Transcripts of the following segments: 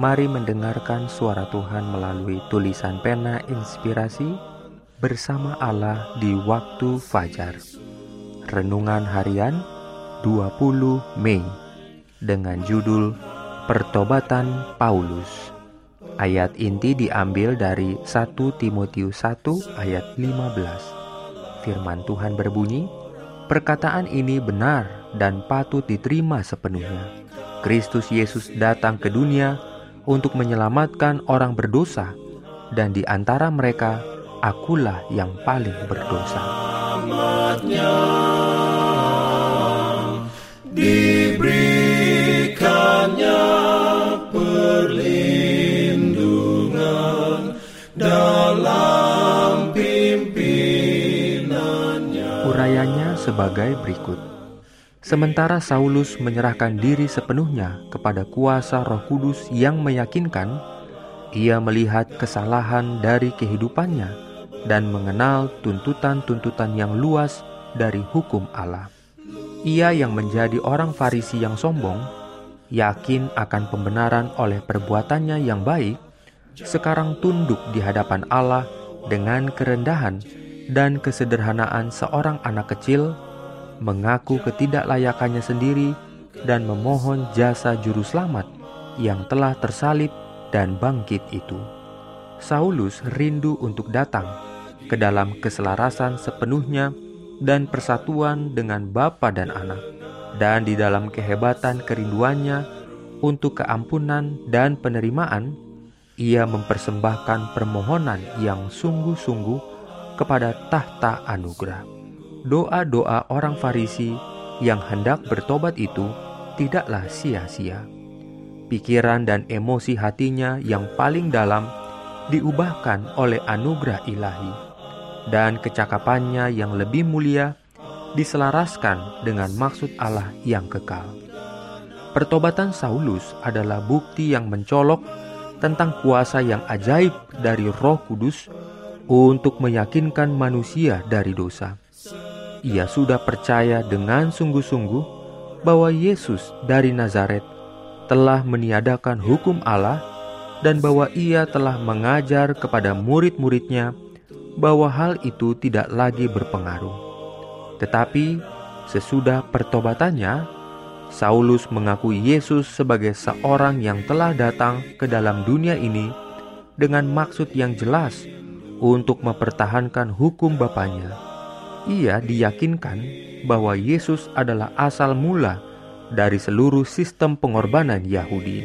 Mari mendengarkan suara Tuhan melalui tulisan pena inspirasi bersama Allah di waktu fajar. Renungan harian 20 Mei dengan judul Pertobatan Paulus. Ayat inti diambil dari 1 Timotius 1 ayat 15. Firman Tuhan berbunyi, Perkataan ini benar dan patut diterima sepenuhnya. Kristus Yesus datang ke dunia untuk menyelamatkan orang berdosa, dan di antara mereka akulah yang paling berdosa. Diberikannya perlindungan dalam pimpinannya. Urayanya sebagai berikut. Sementara Saulus menyerahkan diri sepenuhnya kepada kuasa Roh Kudus yang meyakinkan, ia melihat kesalahan dari kehidupannya dan mengenal tuntutan-tuntutan yang luas dari hukum Allah. Ia yang menjadi orang Farisi yang sombong, yakin akan pembenaran oleh perbuatannya yang baik, sekarang tunduk di hadapan Allah dengan kerendahan dan kesederhanaan seorang anak kecil mengaku ketidaklayakannya sendiri dan memohon jasa juru selamat yang telah tersalib dan bangkit itu. Saulus rindu untuk datang ke dalam keselarasan sepenuhnya dan persatuan dengan Bapa dan Anak, dan di dalam kehebatan kerinduannya untuk keampunan dan penerimaan, ia mempersembahkan permohonan yang sungguh-sungguh kepada tahta anugerah doa-doa orang Farisi yang hendak bertobat itu tidaklah sia-sia. Pikiran dan emosi hatinya yang paling dalam diubahkan oleh anugerah ilahi, dan kecakapannya yang lebih mulia diselaraskan dengan maksud Allah yang kekal. Pertobatan Saulus adalah bukti yang mencolok tentang kuasa yang ajaib dari Roh Kudus untuk meyakinkan manusia dari dosa ia sudah percaya dengan sungguh-sungguh bahwa Yesus dari Nazaret telah meniadakan hukum Allah dan bahwa ia telah mengajar kepada murid-muridnya bahwa hal itu tidak lagi berpengaruh. Tetapi sesudah pertobatannya, Saulus mengakui Yesus sebagai seorang yang telah datang ke dalam dunia ini dengan maksud yang jelas untuk mempertahankan hukum Bapaknya ia diyakinkan bahwa Yesus adalah asal mula dari seluruh sistem pengorbanan Yahudi.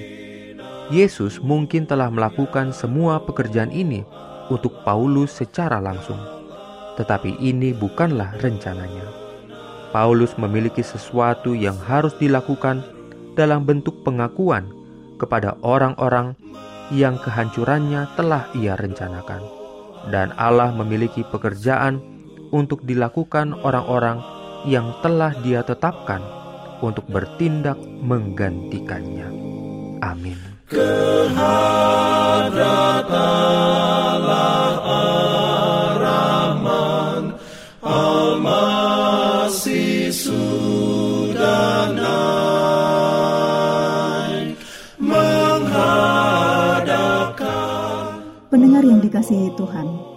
Yesus mungkin telah melakukan semua pekerjaan ini untuk Paulus secara langsung, tetapi ini bukanlah rencananya. Paulus memiliki sesuatu yang harus dilakukan dalam bentuk pengakuan kepada orang-orang yang kehancurannya telah ia rencanakan, dan Allah memiliki pekerjaan untuk dilakukan orang-orang yang telah Dia tetapkan untuk bertindak menggantikannya. Amin. Pendengar yang dikasihi Tuhan,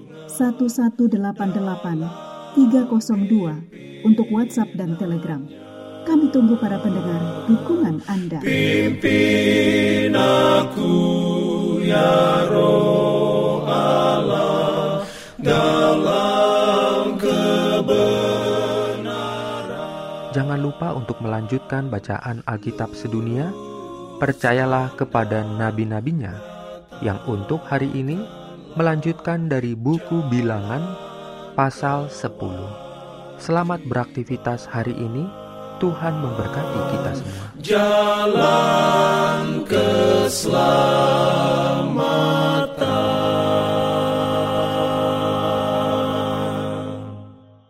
1188 302 untuk WhatsApp dan Telegram. Kami tunggu para pendengar dukungan Anda. Pimpin aku ya roh Allah dalam kebenaran. Jangan lupa untuk melanjutkan bacaan Alkitab sedunia. Percayalah kepada nabi-nabinya yang untuk hari ini melanjutkan dari buku Bilangan pasal 10. Selamat beraktivitas hari ini. Tuhan memberkati kita semua. Jalan keselamatan